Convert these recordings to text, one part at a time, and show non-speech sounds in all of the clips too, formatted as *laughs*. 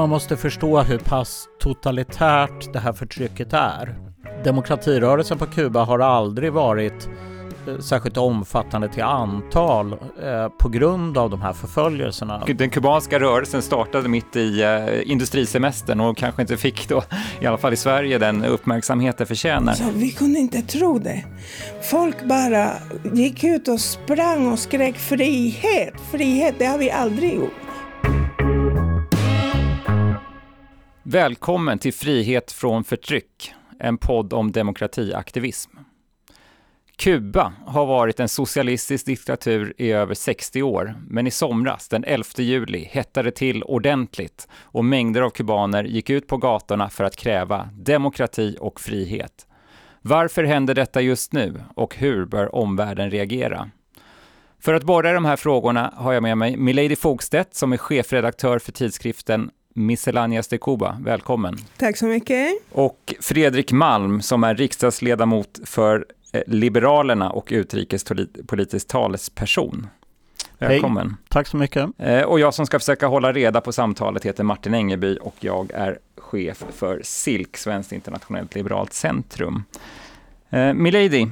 Man måste förstå hur pass totalitärt det här förtrycket är. Demokratirörelsen på Kuba har aldrig varit eh, särskilt omfattande till antal eh, på grund av de här förföljelserna. Den kubanska rörelsen startade mitt i eh, industrisemestern och kanske inte fick då, i alla fall i Sverige, den uppmärksamhet det förtjänar. Så vi kunde inte tro det. Folk bara gick ut och sprang och skrek frihet, frihet, det har vi aldrig gjort. Välkommen till Frihet från förtryck, en podd om demokratiaktivism. Kuba har varit en socialistisk diktatur i över 60 år, men i somras, den 11 juli, hettade det till ordentligt och mängder av kubaner gick ut på gatorna för att kräva demokrati och frihet. Varför händer detta just nu och hur bör omvärlden reagera? För att borra i de här frågorna har jag med mig Milady Fogstedt som är chefredaktör för tidskriften Miscellaneas de Cuba. Välkommen. Tack så mycket. Och Fredrik Malm som är riksdagsledamot för eh, Liberalerna och utrikespolitisk talesperson. Välkommen. Hej. Tack så mycket. Eh, och jag som ska försöka hålla reda på samtalet heter Martin Engeby och jag är chef för SILK, Svenskt internationellt liberalt centrum. Eh, Milady,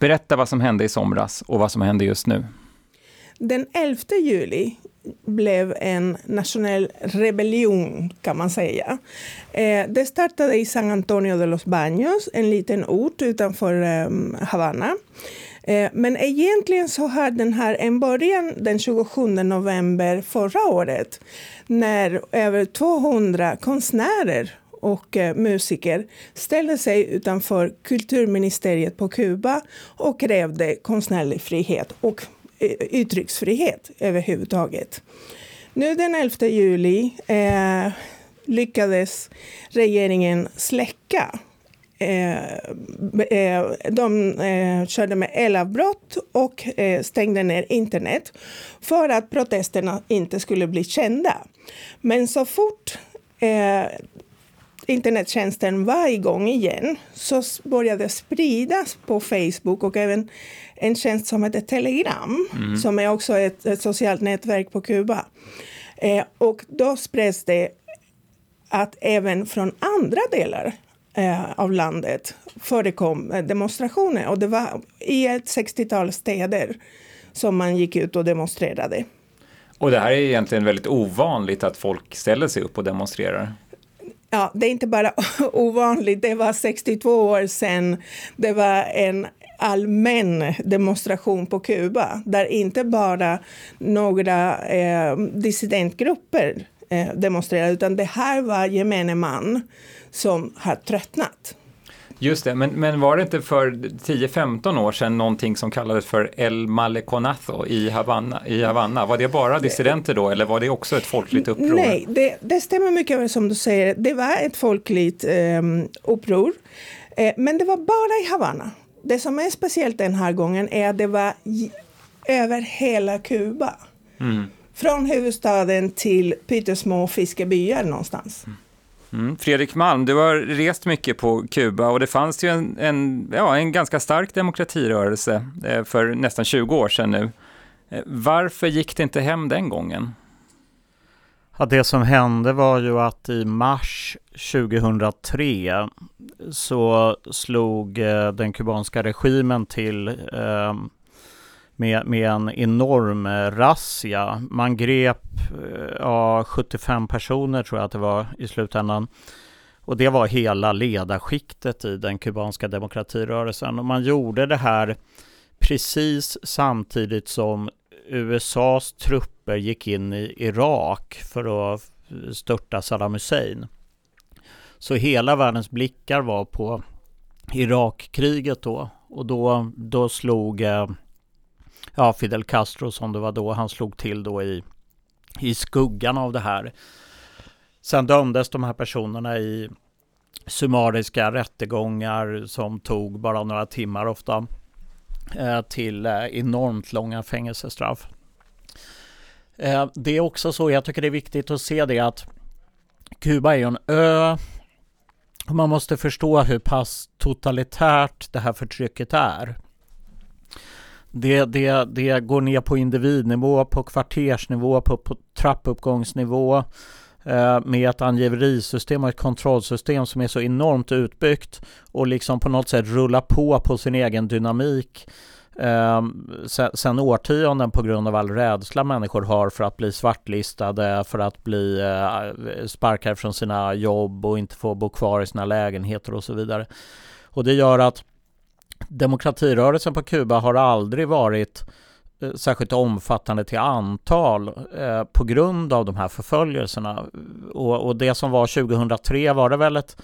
berätta vad som hände i somras och vad som händer just nu. Den 11 juli blev en nationell rebellion kan man säga. Eh, det startade i San Antonio de los Baños, en liten ort utanför eh, Havanna. Eh, men egentligen så har den här en början den 27 november förra året när över 200 konstnärer och eh, musiker ställde sig utanför kulturministeriet på Kuba och krävde konstnärlig frihet och Eh, uttrycksfrihet överhuvudtaget. Nu den 11 juli eh, lyckades regeringen släcka eh, eh, de eh, körde med elavbrott och eh, stängde ner internet för att protesterna inte skulle bli kända. Men så fort eh, internettjänsten var igång igen så började det spridas på Facebook och även en tjänst som heter Telegram mm. som är också ett, ett, socialt nätverk på Kuba. Eh, och då spreds det att även från andra delar eh, av landet förekom eh, demonstrationer och det var i ett 60-tal städer som man gick ut och demonstrerade. Och det här är egentligen väldigt ovanligt att folk ställer sig upp och demonstrerar. Ja, det är inte bara *laughs* ovanligt, det var 62 år sedan det var en allmän demonstration på Kuba där inte bara några eh, dissidentgrupper eh, demonstrerade utan det här var gemene man som har tröttnat. Just det, men, men var det inte för 10-15 år sedan någonting som kallades för El Maleconazo i Havanna, i Havanna? Var det bara dissidenter då eller var det också ett folkligt uppror? Nej, det, det stämmer mycket väl som du säger. Det var ett folkligt eh, uppror. Eh, men det var bara i Havanna. Det som är speciellt den här gången är att det var över hela Kuba. Mm. Från huvudstaden till pyttesmå fiskebyar någonstans. Mm. Mm. Fredrik Malm, du har rest mycket på Kuba och det fanns ju en, en, ja, en ganska stark demokratirörelse eh, för nästan 20 år sedan nu. Eh, varför gick det inte hem den gången? Ja, det som hände var ju att i mars 2003 så slog eh, den kubanska regimen till eh, med, med en enorm eh, razzia. Man grep eh, ja, 75 personer tror jag att det var i slutändan. Och det var hela ledarskiktet i den kubanska demokratirörelsen. Och man gjorde det här precis samtidigt som USAs trupper gick in i Irak för att störta Saddam Hussein. Så hela världens blickar var på Irakkriget då. Och då, då slog eh, ja, Fidel Castro som det var då, han slog till då i, i skuggan av det här. Sen dömdes de här personerna i summariska rättegångar som tog bara några timmar ofta eh, till eh, enormt långa fängelsestraff. Eh, det är också så, jag tycker det är viktigt att se det att Kuba är en ö och man måste förstå hur pass totalitärt det här förtrycket är. Det, det, det går ner på individnivå, på kvartersnivå, på, på trappuppgångsnivå. Eh, med ett angiverisystem och ett kontrollsystem som är så enormt utbyggt och liksom på något sätt rullar på på sin egen dynamik eh, sen årtionden på grund av all rädsla människor har för att bli svartlistade, för att bli eh, sparkade från sina jobb och inte få bo kvar i sina lägenheter och så vidare. Och det gör att demokratirörelsen på Kuba har aldrig varit eh, särskilt omfattande till antal eh, på grund av de här förföljelserna. Och, och, det som var 2003 var det väl ett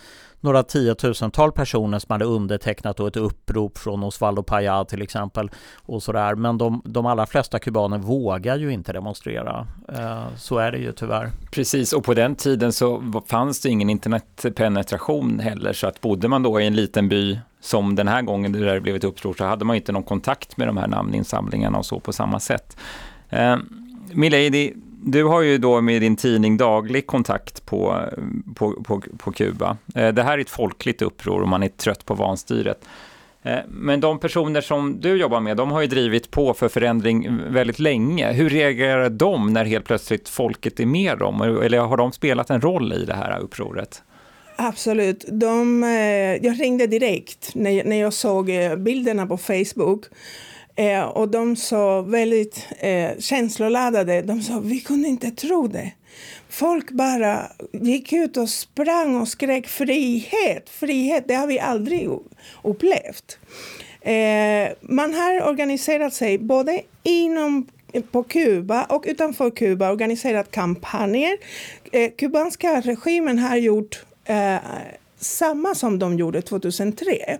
några tiotusental personer som hade undertecknat ett upprop från Osvaldo Paya till exempel. och sådär. Men de, de allra flesta kubaner vågar ju inte demonstrera. Eh, så är det ju tyvärr. Precis, och på den tiden så fanns det ingen internetpenetration heller, så att bodde man då i en liten by som den här gången där det blev ett uppror så hade man inte någon kontakt med de här namninsamlingarna och så på samma sätt. Eh, Milady, du har ju då med din tidning daglig kontakt på, på, på, på Kuba. Eh, det här är ett folkligt uppror och man är trött på vanstyret. Eh, men de personer som du jobbar med, de har ju drivit på för förändring väldigt länge. Hur reagerar de när helt plötsligt folket är med dem? Eller har de spelat en roll i det här upproret? Absolut. De, eh, jag ringde direkt när, när jag såg eh, bilderna på Facebook Eh, och de sa väldigt eh, känsloladdade. De sa vi kunde inte tro det. Folk bara gick ut och sprang och skrek frihet, frihet. Det har vi aldrig upplevt. Eh, man har organiserat sig både inom på Kuba och utanför Kuba organiserat kampanjer. Eh, kubanska regimen har gjort eh, samma som de gjorde 2003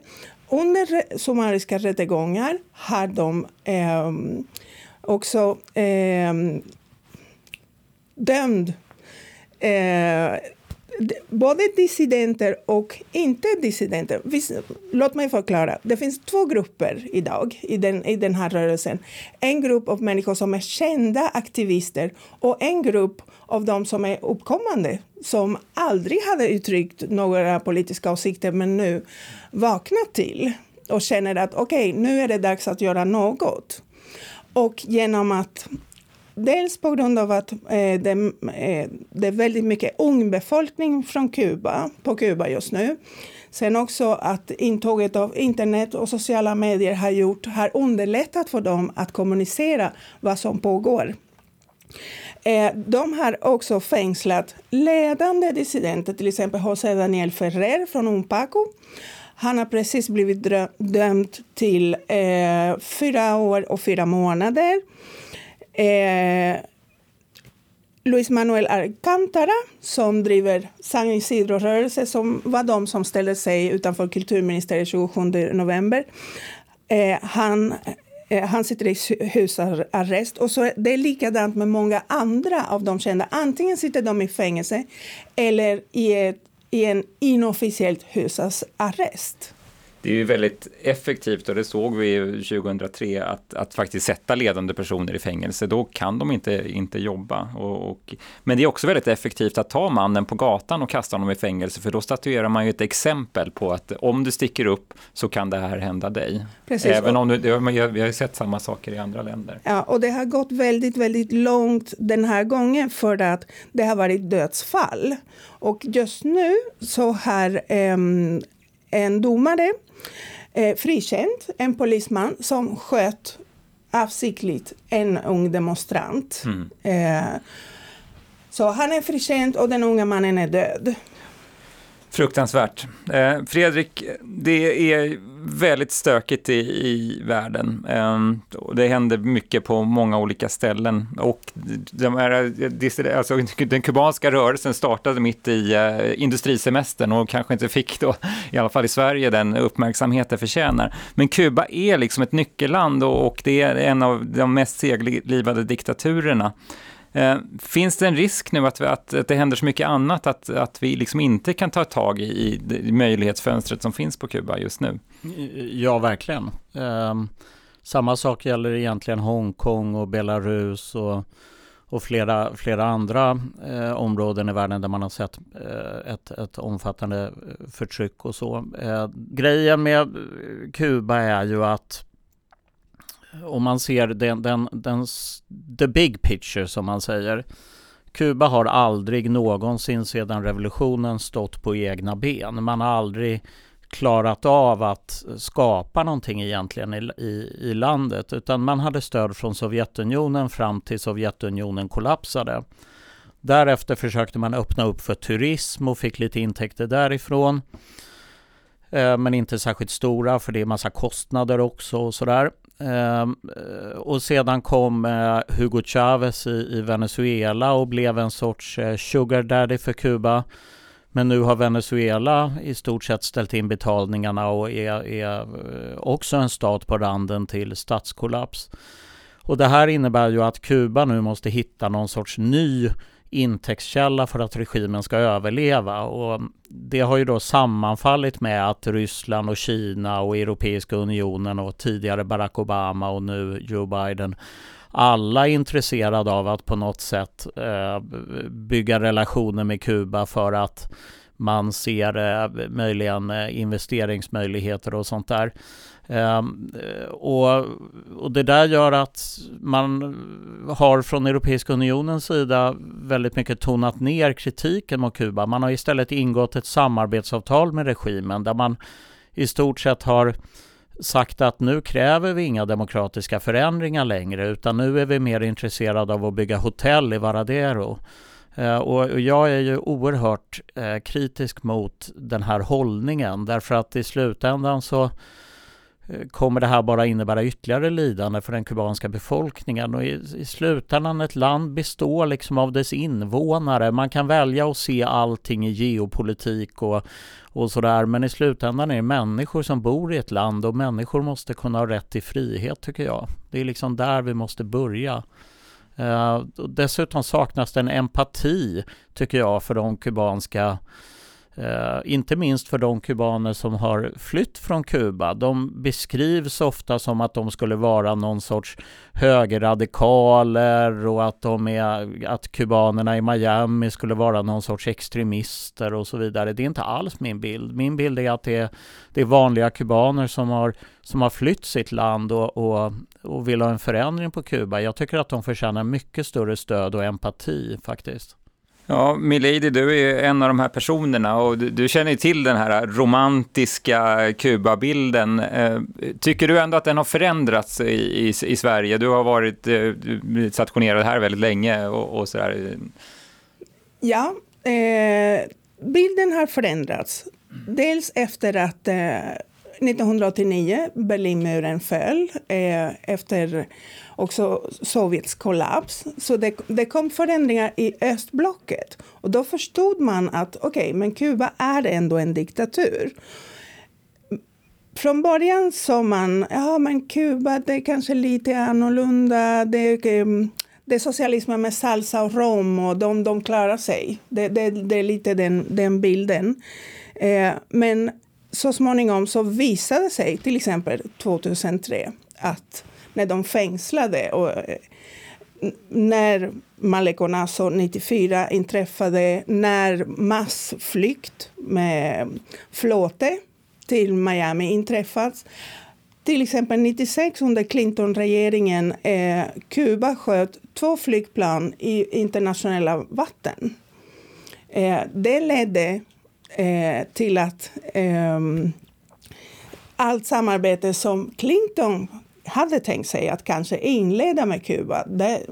under summariska rättegångar har de ehm, ehm, eh, också eh, dömt eh, både dissidenter och inte dissidenter. Låt mig förklara. Det finns två grupper idag i den, i den här rörelsen. En grupp av människor som är kända aktivister och en grupp av de som är uppkommande som aldrig hade uttryckt några politiska åsikter men nu vaknat till och känner att okej, okay, nu är det dags att göra något. Och genom att dels på grund av att eh, det, eh, det, är väldigt mycket ung befolkning från Kuba, på Kuba just nu. Sen också att intåget av internet och sociala medier har, gjort, har underlättat för dem att kommunicera vad som pågår. Eh, de har också fängslat ledande dissidenter, till exempel José Daniel Ferrer från Unpaco. Han har precis blivit dömd till eh, fyra år och fyra månader. Eh, Luis Manuel Alcántara som driver San Isidro-rörelsen som var de som ställde sig utanför kulturministeriet 27 november. Eh, han Eh, han sitter i husarrest. Och så det är likadant med många andra av de kända. Antingen sitter de i fängelse eller i, ett, i en inofficiellt husarrest det är ju väldigt effektivt och det såg vi 2003 att, att faktiskt sätta ledande personer i fängelse. Då kan de inte, inte jobba. Och, och, men det är också väldigt effektivt att ta mannen på gatan och kasta honom i fängelse för då statuerar man ju ett exempel på att om du sticker upp så kan det här hända dig. Precis. Även om du, vi har ju sett samma saker i andra länder. Ja, och det har gått väldigt, väldigt långt den här gången för att det har varit dödsfall. Och just nu så har um, en domare eh, frikänt en polisman som sköt avsiktligt en ung demonstrant. Mm. Eh, så han är frikänd och den unga mannen är död. Fruktansvärt. Eh, Fredrik, det är väldigt stökigt i, i världen. Eh, det händer mycket på många olika ställen. Och de här, alltså, den kubanska rörelsen startade mitt i eh, industrisemestern och kanske inte fick då, i alla fall i Sverige, den uppmärksamhet det förtjänar. Men Kuba är liksom ett nyckelland och, och det är en av de mest seglivade diktaturerna. Eh, finns det en risk nu att, att, att det händer så mycket annat att, att vi liksom inte kan ta tag i, i möjlighetsfönstret som finns på Kuba just nu? Ja, verkligen. Um, samma sak gäller egentligen Hongkong och Belarus och, och flera, flera andra eh, områden i världen där man har sett eh, ett, ett omfattande eh, förtryck och så. Eh, grejen med Kuba är ju att om man ser den, den, den, the big picture som man säger. Kuba har aldrig någonsin sedan revolutionen stått på egna ben. Man har aldrig klarat av att skapa någonting egentligen i, i, i, landet utan man hade stöd från Sovjetunionen fram till Sovjetunionen kollapsade. Därefter försökte man öppna upp för turism och fick lite intäkter därifrån. Eh, men inte särskilt stora för det är massa kostnader också och sådär. Ehm, eh, och sedan kom eh, Hugo Chavez i, i, Venezuela och blev en sorts eh, sugar daddy för Kuba. Men nu har Venezuela i stort sett ställt in betalningarna och är, är eh, också en stat på randen till statskollaps. Och det här innebär ju att Kuba nu måste hitta någon sorts ny intäktskälla för att regimen ska överleva. Och det har ju då sammanfallit med att Ryssland och Kina och Europeiska unionen och tidigare Barack Obama och nu Joe Biden alla är intresserade av att på något sätt eh, bygga relationer med Kuba för att man ser eh, möjligen eh, investeringsmöjligheter och sånt där. Um, och, och, det där gör att man har från Europeiska unionens sida väldigt mycket tonat ner kritiken mot Kuba. Man har istället ingått ett samarbetsavtal med regimen där man i stort sett har sagt att nu kräver vi inga demokratiska förändringar längre utan nu är vi mer intresserade av att bygga hotell i Varadero. Uh, och jag är ju oerhört uh, kritisk mot den här hållningen därför att i slutändan så Eh, kommer det här bara innebära ytterligare lidande för den kubanska befolkningen. Och i, i slutändan ett land består liksom av dess invånare. Man kan välja att se allting i geopolitik och, och sådär. Men i slutändan är det människor som bor i ett land och människor måste kunna ha rätt till frihet tycker jag. Det är liksom där vi måste börja. Uh, dessutom saknas det en empati tycker jag för de kubanska Eh, inte minst för de kubaner som har flytt från Kuba. De beskrivs ofta som att de skulle vara någon sorts högerradikaler och att, de är, att kubanerna i Miami skulle vara någon sorts extremister och så vidare. Det är inte alls min bild. Min bild är att det är, det är vanliga kubaner som har, som har flytt sitt land och, och, och vill ha en förändring på Kuba. Jag tycker att de förtjänar mycket större stöd och empati faktiskt. Ja, Milady, du är en av de här personerna och du, du känner till den här romantiska Kuba-bilden. Eh, tycker du ändå att den har förändrats i, i, i Sverige? Du har varit eh, du stationerad här väldigt länge och, och sådär. Ja, eh, bilden har förändrats. Dels efter att eh, 1989 Berlinmuren föll eh, efter också Sovjets kollaps. Så det, det kom förändringar i östblocket och då förstod man att okej, okay, men Kuba är ändå en diktatur. Från början sa man ja, men Kuba det är kanske lite annorlunda. Det, mm, det är socialismen med salsa och rom och de, de klarar sig. Det, det, det är lite den, den bilden. Eh, men så småningom så visade det sig, till exempel 2003, att när de fängslade och eh, när Maleconazo 94 inträffade, när massflykt med flåte till Miami inträffat. Till exempel 96 under Clinton-regeringen, eh, Kuba sköt två flygplan i internationella vatten. Eh, det ledde eh, till att eh, allt samarbete som Clinton hade tänkt sig att kanske inleda med Kuba, det,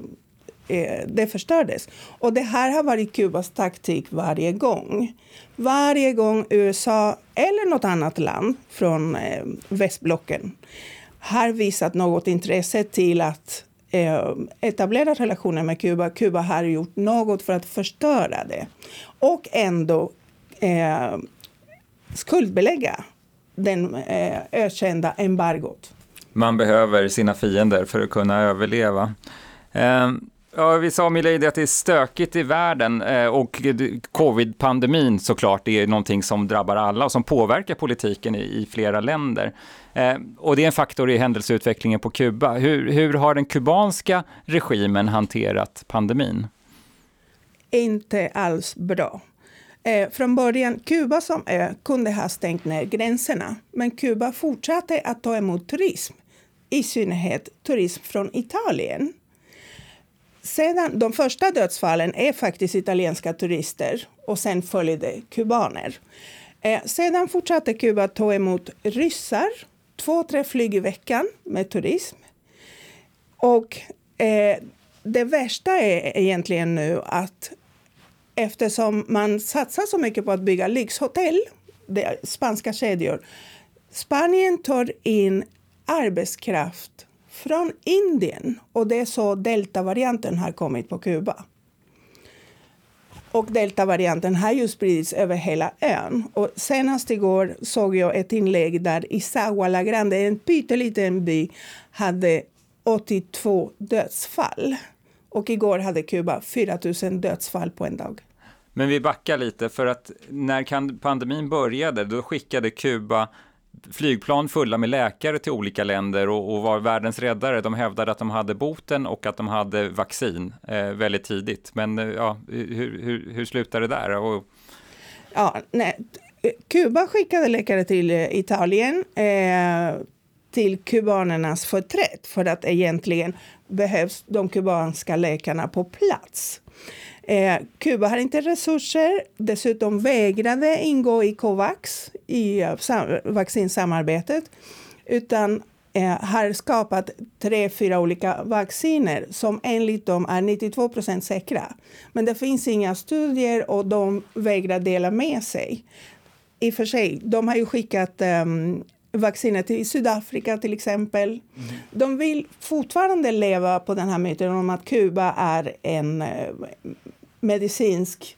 eh, det förstördes. Och det här har varit Kubas taktik varje gång. Varje gång USA eller något annat land från eh, västblocken har visat något intresse till att eh, etablera relationer med Kuba. Kuba har gjort något för att förstöra det. Och ändå eh, skuldbelägga den eh, ökända embargot. Man behöver sina fiender för att kunna överleva. Eh, ja, vi sa Milady att det är stökigt i världen eh, och covid-pandemin såklart är någonting som drabbar alla och som påverkar politiken i, i flera länder. Eh, och det är en faktor i händelseutvecklingen på Kuba. Hur, hur har den kubanska regimen hanterat pandemin? Inte alls bra. Eh, från början, Kuba som ö kunde ha stängt ner gränserna, men Kuba fortsatte att ta emot turism, i synnerhet turism från Italien. sedan, de första dödsfallen är faktiskt italienska turister och sen följde kubaner. Eh, sedan fortsatte Kuba att ta emot ryssar, två, tre flyg i veckan med turism. Och eh, det värsta är egentligen nu att eftersom man satsar så mycket på att bygga lyxhotell, det spanska kedjor, Spanien tar in arbetskraft från Indien och det är så deltavarianten har kommit på Kuba. Och deltavarianten har ju spridits över hela ön. Och senast igår såg jag ett inlägg där Isagua la Grande, en pytteliten by, hade 82 dödsfall. Och igår hade Kuba 4 000 dödsfall på en dag. Men vi backar lite, för att när pandemin började, då skickade Kuba flygplan fulla med läkare till olika länder och, och, var världens räddare. De hävdade att de hade boten och att de hade vaccin eh, väldigt tidigt. Men eh, ja, hur, hur, hur slutade det där? Och... Ja, nej. Kuba skickade läkare till eh, Italien eh, till kubanernas förträtt för att egentligen behövs de kubanska läkarna på plats. Eh, Kuba har inte resurser, dessutom vägrade ingå i Covax, i uh, vaccinsamarbetet, utan eh, har skapat tre, fyra olika vacciner som enligt dem är 92 procent säkra. Men det finns inga studier och de vägrar dela med sig. I och för sig, de har ju skickat um, vacciner till Sydafrika till exempel. Mm. De vill fortfarande leva på den här myten om att Kuba är en uh, medicinsk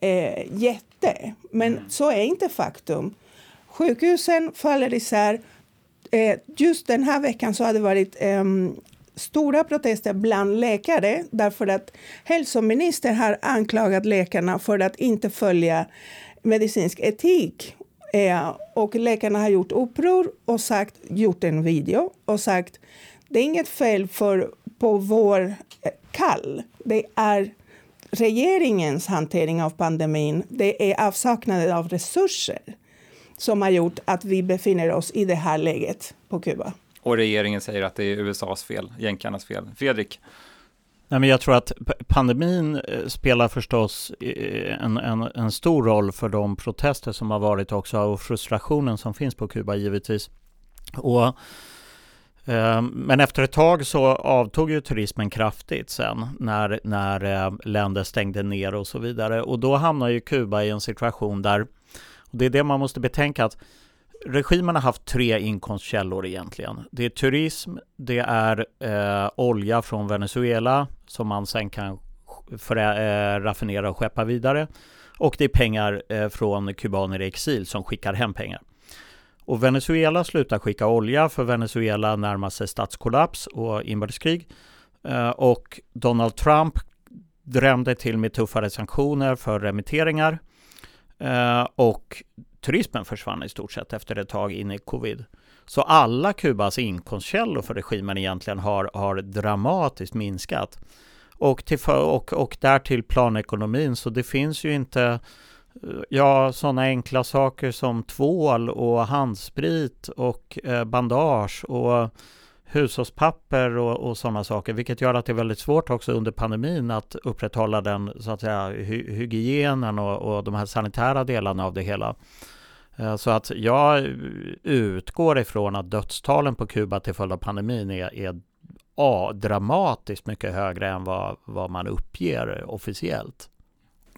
eh, jätte. Men mm. så är inte faktum. Sjukhusen faller isär. Eh, just den här veckan så har det varit eh, stora protester bland läkare därför att hälsoministern har anklagat läkarna för att inte följa medicinsk etik. Eh, och läkarna har gjort uppror och sagt, gjort en video och sagt det är inget fel för, på vår eh, kall. Det är regeringens hantering av pandemin, det är avsaknaden av resurser som har gjort att vi befinner oss i det här läget på Kuba. Och regeringen säger att det är USAs fel, jänkarnas fel. Fredrik? Nej, men jag tror att pandemin eh, spelar förstås eh, en, en, en, stor roll för de protester som har varit också och frustrationen som finns på Kuba givetvis. Och Eh, men efter ett tag så avtog ju turismen kraftigt sen när, när eh, länder stängde ner och så vidare. Och då hamnar ju Kuba i en situation där, och det är det man måste betänka att regimen har haft tre inkomstkällor egentligen. Det är turism, det är eh, olja från Venezuela som man sen kan förä, eh, raffinera och skeppa vidare. Och det är pengar eh, från kubaner i exil som skickar hem pengar. Och Venezuela slutar skicka olja för Venezuela närmar sig statskollaps och inbördeskrig. Eh, och Donald Trump drämde till med tuffare sanktioner för remitteringar. Eh, och turismen försvann i stort sett efter ett tag in i covid. Så alla Kubas inkomstkällor för regimen egentligen har, har dramatiskt minskat. Och, till för, och, och därtill planekonomin, så det finns ju inte Ja, sådana enkla saker som tvål och handsprit och eh, bandage och hushållspapper och, och sådana saker, vilket gör att det är väldigt svårt också under pandemin att upprätthålla den så att säga hy hygienen och, och de här sanitära delarna av det hela. Eh, så att jag utgår ifrån att dödstalen på Kuba till följd av pandemin är, är a, dramatiskt mycket högre än vad, vad man uppger officiellt.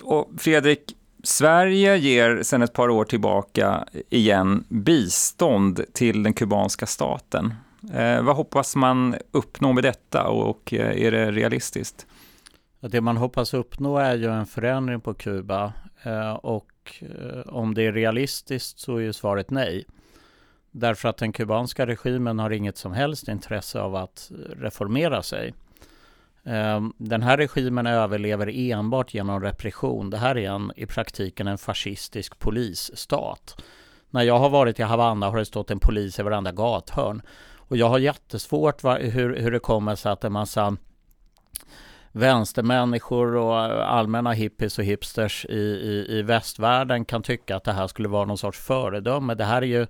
Och Fredrik, Sverige ger sedan ett par år tillbaka igen bistånd till den kubanska staten. Eh, vad hoppas man uppnå med detta och och är det realistiskt? Det man hoppas uppnå är ju en förändring på Kuba eh, och eh, om det är realistiskt så är ju svaret nej. Därför att den kubanska regimen har inget som helst intresse av att reformera sig. Ehm, den här regimen överlever enbart genom repression. Det här är en, i praktiken en fascistisk polisstat. När jag har varit i Havanna har det stått en polis i varenda gathörn. Och jag har jättesvårt va, hur, hur det kommer sig att en massa vänstermänniskor och eh, allmänna hippies och hipsters i, i, i västvärlden kan tycka att det här skulle vara någon sorts föredöme. Det här är ju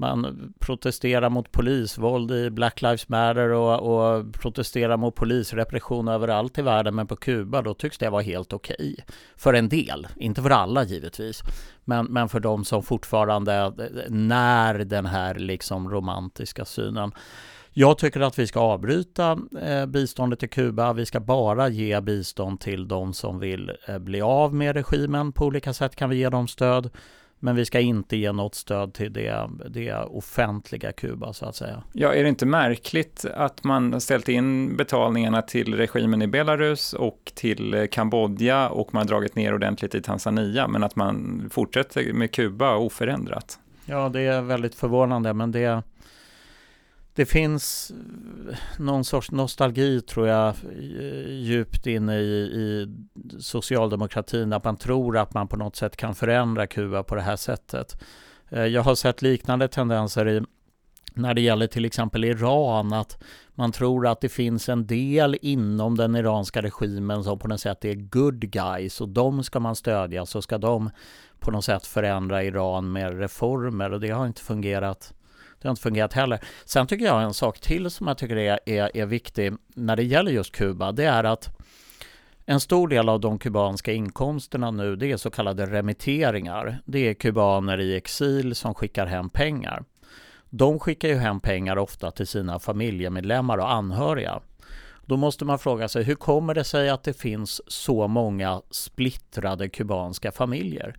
man protesterar mot polisvåld i Black Lives Matter och, och protesterar mot polisrepression överallt i världen. Men på Kuba då tycks det vara helt okej. Okay. För en del, inte för alla givetvis. Men, men för de som fortfarande eh, när den här liksom romantiska synen. Jag tycker att vi ska avbryta eh, biståndet till Kuba. Vi ska bara ge bistånd till de som vill eh, bli av med regimen. På olika sätt kan vi ge dem stöd. Men vi ska inte ge något stöd till det, det offentliga Kuba så att säga. Ja, är det inte märkligt att man ställt in betalningarna till regimen i Belarus och till Kambodja och man dragit ner ordentligt i Tanzania, men att man fortsätter med Kuba oförändrat? Ja, det är väldigt förvånande, men det, det finns eh, någon sorts nostalgi tror jag eh, djupt inne i, i socialdemokratin att man tror att man på något sätt kan förändra Kuba på det här sättet. Eh, jag har sett liknande tendenser i när det gäller till exempel Iran, att man tror att det finns en del inom den iranska regimen som på något sätt är good guys och de ska man stödja så ska de på något sätt förändra Iran med reformer och det har inte fungerat det har inte fungerat heller. Sen tycker jag en sak till som jag tycker är, är, är viktig när det gäller just Kuba. Det är att en stor del av de kubanska inkomsterna nu det är så kallade remitteringar. Det är kubaner i exil som skickar hem pengar. De skickar ju hem pengar ofta till sina familjemedlemmar och anhöriga. Då måste man fråga sig hur kommer det sig att det finns så många splittrade kubanska familjer?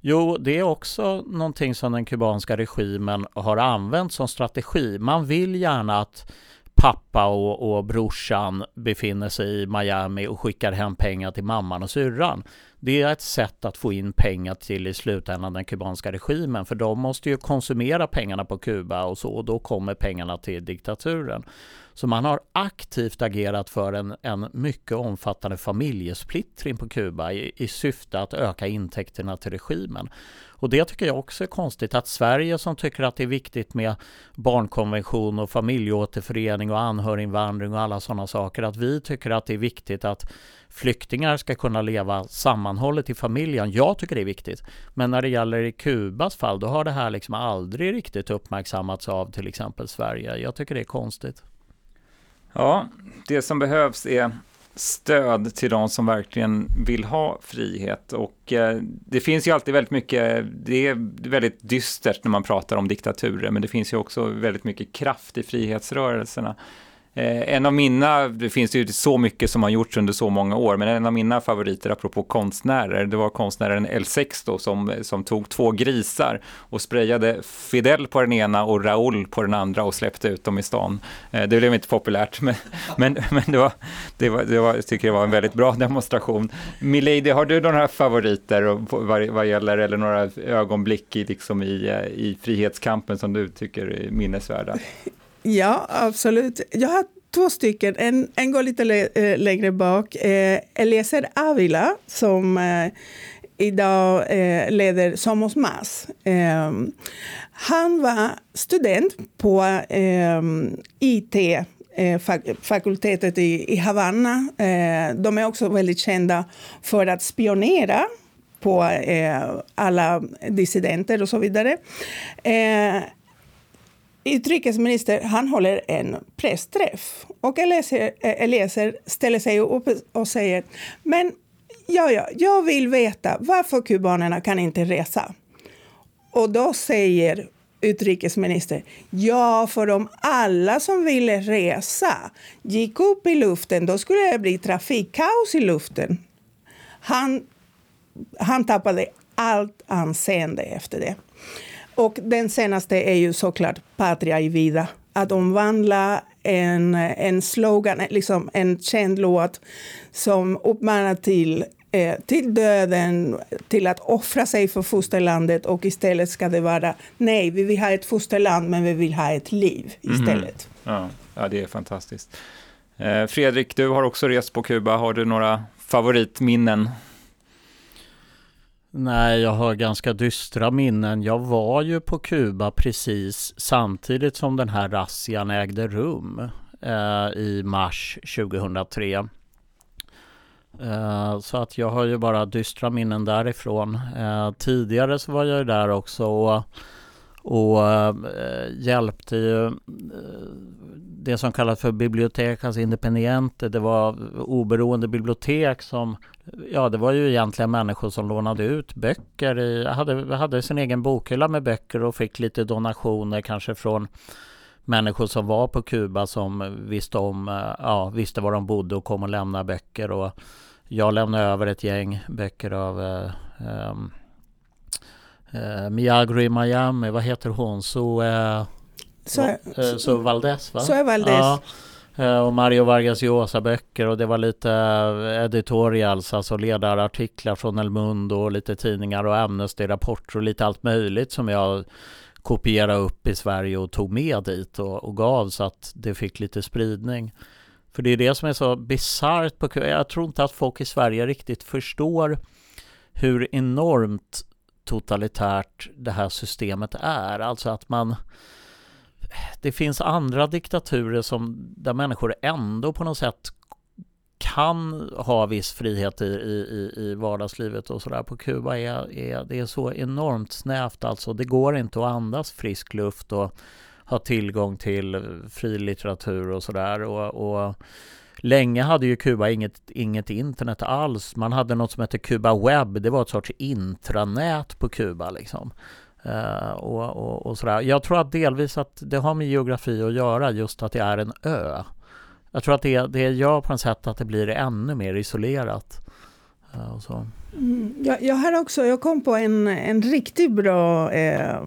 Jo, det är också någonting som den kubanska regimen har använt som strategi. Man vill gärna att pappa och, och brorsan befinner sig i Miami och skickar hem pengar till mamman och syrran. Det är ett sätt att få in pengar till i slutändan den kubanska regimen för de måste ju konsumera pengarna på Kuba och så och då kommer pengarna till diktaturen. Så man har aktivt agerat för en, en mycket omfattande familjesplittring på Kuba i, i syfte att öka intäkterna till regimen. Och det tycker jag också är konstigt att Sverige som tycker att det är viktigt med barnkonvention och familjeåterförening och anhöriginvandring och alla sådana saker, att vi tycker att det är viktigt att flyktingar ska kunna leva samma sammanhållet i familjen. Jag tycker det är viktigt. Men när det gäller i Kubas fall, då har det här liksom aldrig riktigt uppmärksammats av till exempel Sverige. Jag tycker det är konstigt. Ja, det som behövs är stöd till de som verkligen vill ha frihet. Och eh, det finns ju alltid väldigt mycket, det är väldigt dystert när man pratar om diktaturer, men det finns ju också väldigt mycket kraft i frihetsrörelserna. Eh, en av mina, det finns ju så mycket som har gjorts under så många år, men en av mina favoriter apropå konstnärer, det var konstnären El Sexto som, som tog två grisar och sprayade Fidel på den ena och Raoul på den andra och släppte ut dem i stan. Eh, det blev inte populärt, men, *laughs* men, men det, var, det, var, det var, jag tycker det var en väldigt bra demonstration. Milady, har du några favoriter vad, vad gäller, eller några ögonblick i, liksom i, eh, i frihetskampen som du tycker är minnesvärda? Ja, absolut. Jag har två stycken. En, en går lite eh, längre bak. Eh, Eliezer Avila som eh, idag eh, leder Somos Mas. Eh, han var student på eh, IT eh, fakultetet i, i Havanna. Eh, de är också väldigt kända för att spionera på alla dissidenter och så vidare utrikesminister han håller en pressträff och Eliezer, Eliezer ställer sig upp och säger men ja, ja, jag vill veta varför kubanerna kan inte resa. Och då säger utrikesminister, ja, för om alla som ville resa gick upp i luften, då skulle det bli trafikkaos i luften. Han, han tappade allt anseende efter det. Och den senaste är ju såklart Patria i vida. Att omvandla en, en slogan, liksom en känd låt som uppmanar till eh, till döden, till att offra sig för fosterlandet och istället ska det vara nej, vi vill ha ett fosterland men vi vill ha ett liv mhm. istället. Mm. Ja, ja, det är fantastiskt. Eh, Fredrik, du har också rest på Kuba. Har du några favoritminnen Nej, jag har ganska dystra minnen. Jag var ju på Kuba precis samtidigt som den här razzian ägde rum eh, i mars 2003. Eh, så att jag har ju bara dystra minnen därifrån. Eh, tidigare så var jag ju där också och, och eh, hjälpte ju eh, det som kallas för Bibliotecas alltså Independiente. Det var oberoende bibliotek som, ja det var ju egentligen människor som lånade ut böcker, i, hade, hade sin egen bokhylla med böcker och fick lite donationer kanske från människor som var på Kuba som visste om, eh, ja visste var de bodde och kom och lämnade böcker och jag lämnade över ett gäng böcker av eh, eh, Miagro i Miami, vad heter hon? Så, eh, så, eh, så Valdez va? Så är Valdez. Ja. Eh, och Mario Vargas Llosa böcker och det var lite eh, editorials, alltså ledarartiklar från El Mundo och lite tidningar och Amnesty-rapporter och lite allt möjligt som jag kopierade upp i Sverige och tog med dit och, och gav så att det fick lite spridning. För det är det som är så bisarrt på Jag tror inte att folk i Sverige riktigt förstår hur enormt totalitärt det här systemet är. Alltså att man det finns andra diktaturer som, där människor ändå på något sätt kan ha viss frihet i, i, i vardagslivet och sådär. På Kuba är, är det är så enormt snävt alltså. Det går inte att andas frisk luft och ha tillgång till fri litteratur och sådär. Och, och länge hade ju Kuba inget, inget internet alls. Man hade något som hette Kuba Web. Det var ett sorts intranät på Kuba liksom. Uh, och, och, och, sådär. Jag tror att delvis att det har med geografi att göra, just att det är en ö. Jag tror att det, det gör på något sätt att det blir ännu mer isolerat. Uh, så. Mm, jag, jag har också, jag kom på en, en riktigt bra eh,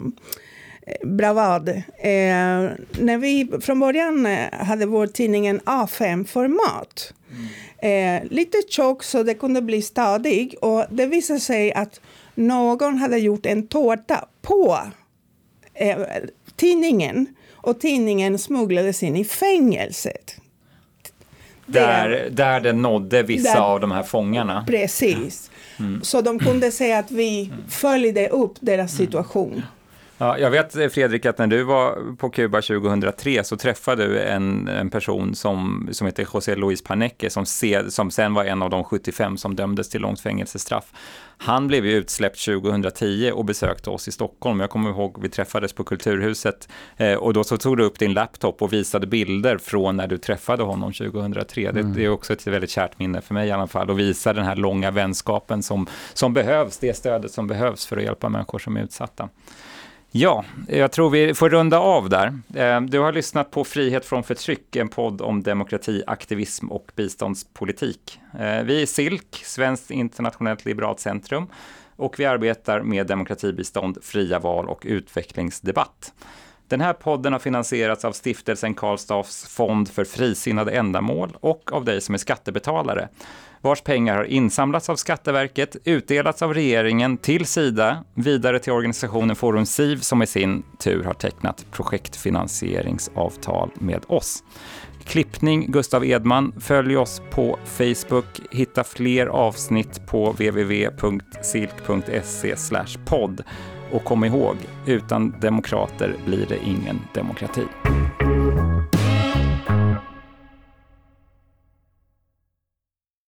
bravad. Eh, när vi från början eh, hade vår tidningen A5-format. Mm. Eh, lite tjock så det kunde bli stadig och det visade sig att någon hade gjort en tårta på eh, tidningen och tidningen smugglades in i fängelset. Där, där den nådde vissa där, av de här fångarna? Precis. Mm. Så de kunde säga att vi följde upp deras situation. Ja, jag vet Fredrik att när du var på Kuba 2003 så träffade du en, en person som, som heter José Luis Paneque som, se, som sen var en av de 75 som dömdes till långt fängelsestraff. Han blev ju utsläppt 2010 och besökte oss i Stockholm. Jag kommer ihåg vi träffades på Kulturhuset eh, och då så tog du upp din laptop och visade bilder från när du träffade honom 2003. Mm. Det, det, är också ett väldigt kärt minne för mig i alla fall och visar den här långa vänskapen som, som behövs, det stödet som behövs för att hjälpa människor som är utsatta. Ja, jag tror vi får runda av där. Eh, du har lyssnat på Frihet från förtryck, en podd om demokrati, aktivism och biståndspolitik. Eh, vi är SILK, Svenskt internationellt liberalt centrum, och vi arbetar med demokratibistånd, fria val och utvecklingsdebatt. Den här podden har finansierats av stiftelsen Karlstads fond för frisinnade ändamål och av dig som är skattebetalare vars pengar har insamlats av Skatteverket, utdelats av regeringen till Sida, vidare till organisationen Forum SIV som i sin tur har tecknat projektfinansieringsavtal med oss. Klippning Gustav Edman. Följ oss på Facebook. Hitta fler avsnitt på www.silk.se podd. Och kom ihåg, utan demokrater blir det ingen demokrati.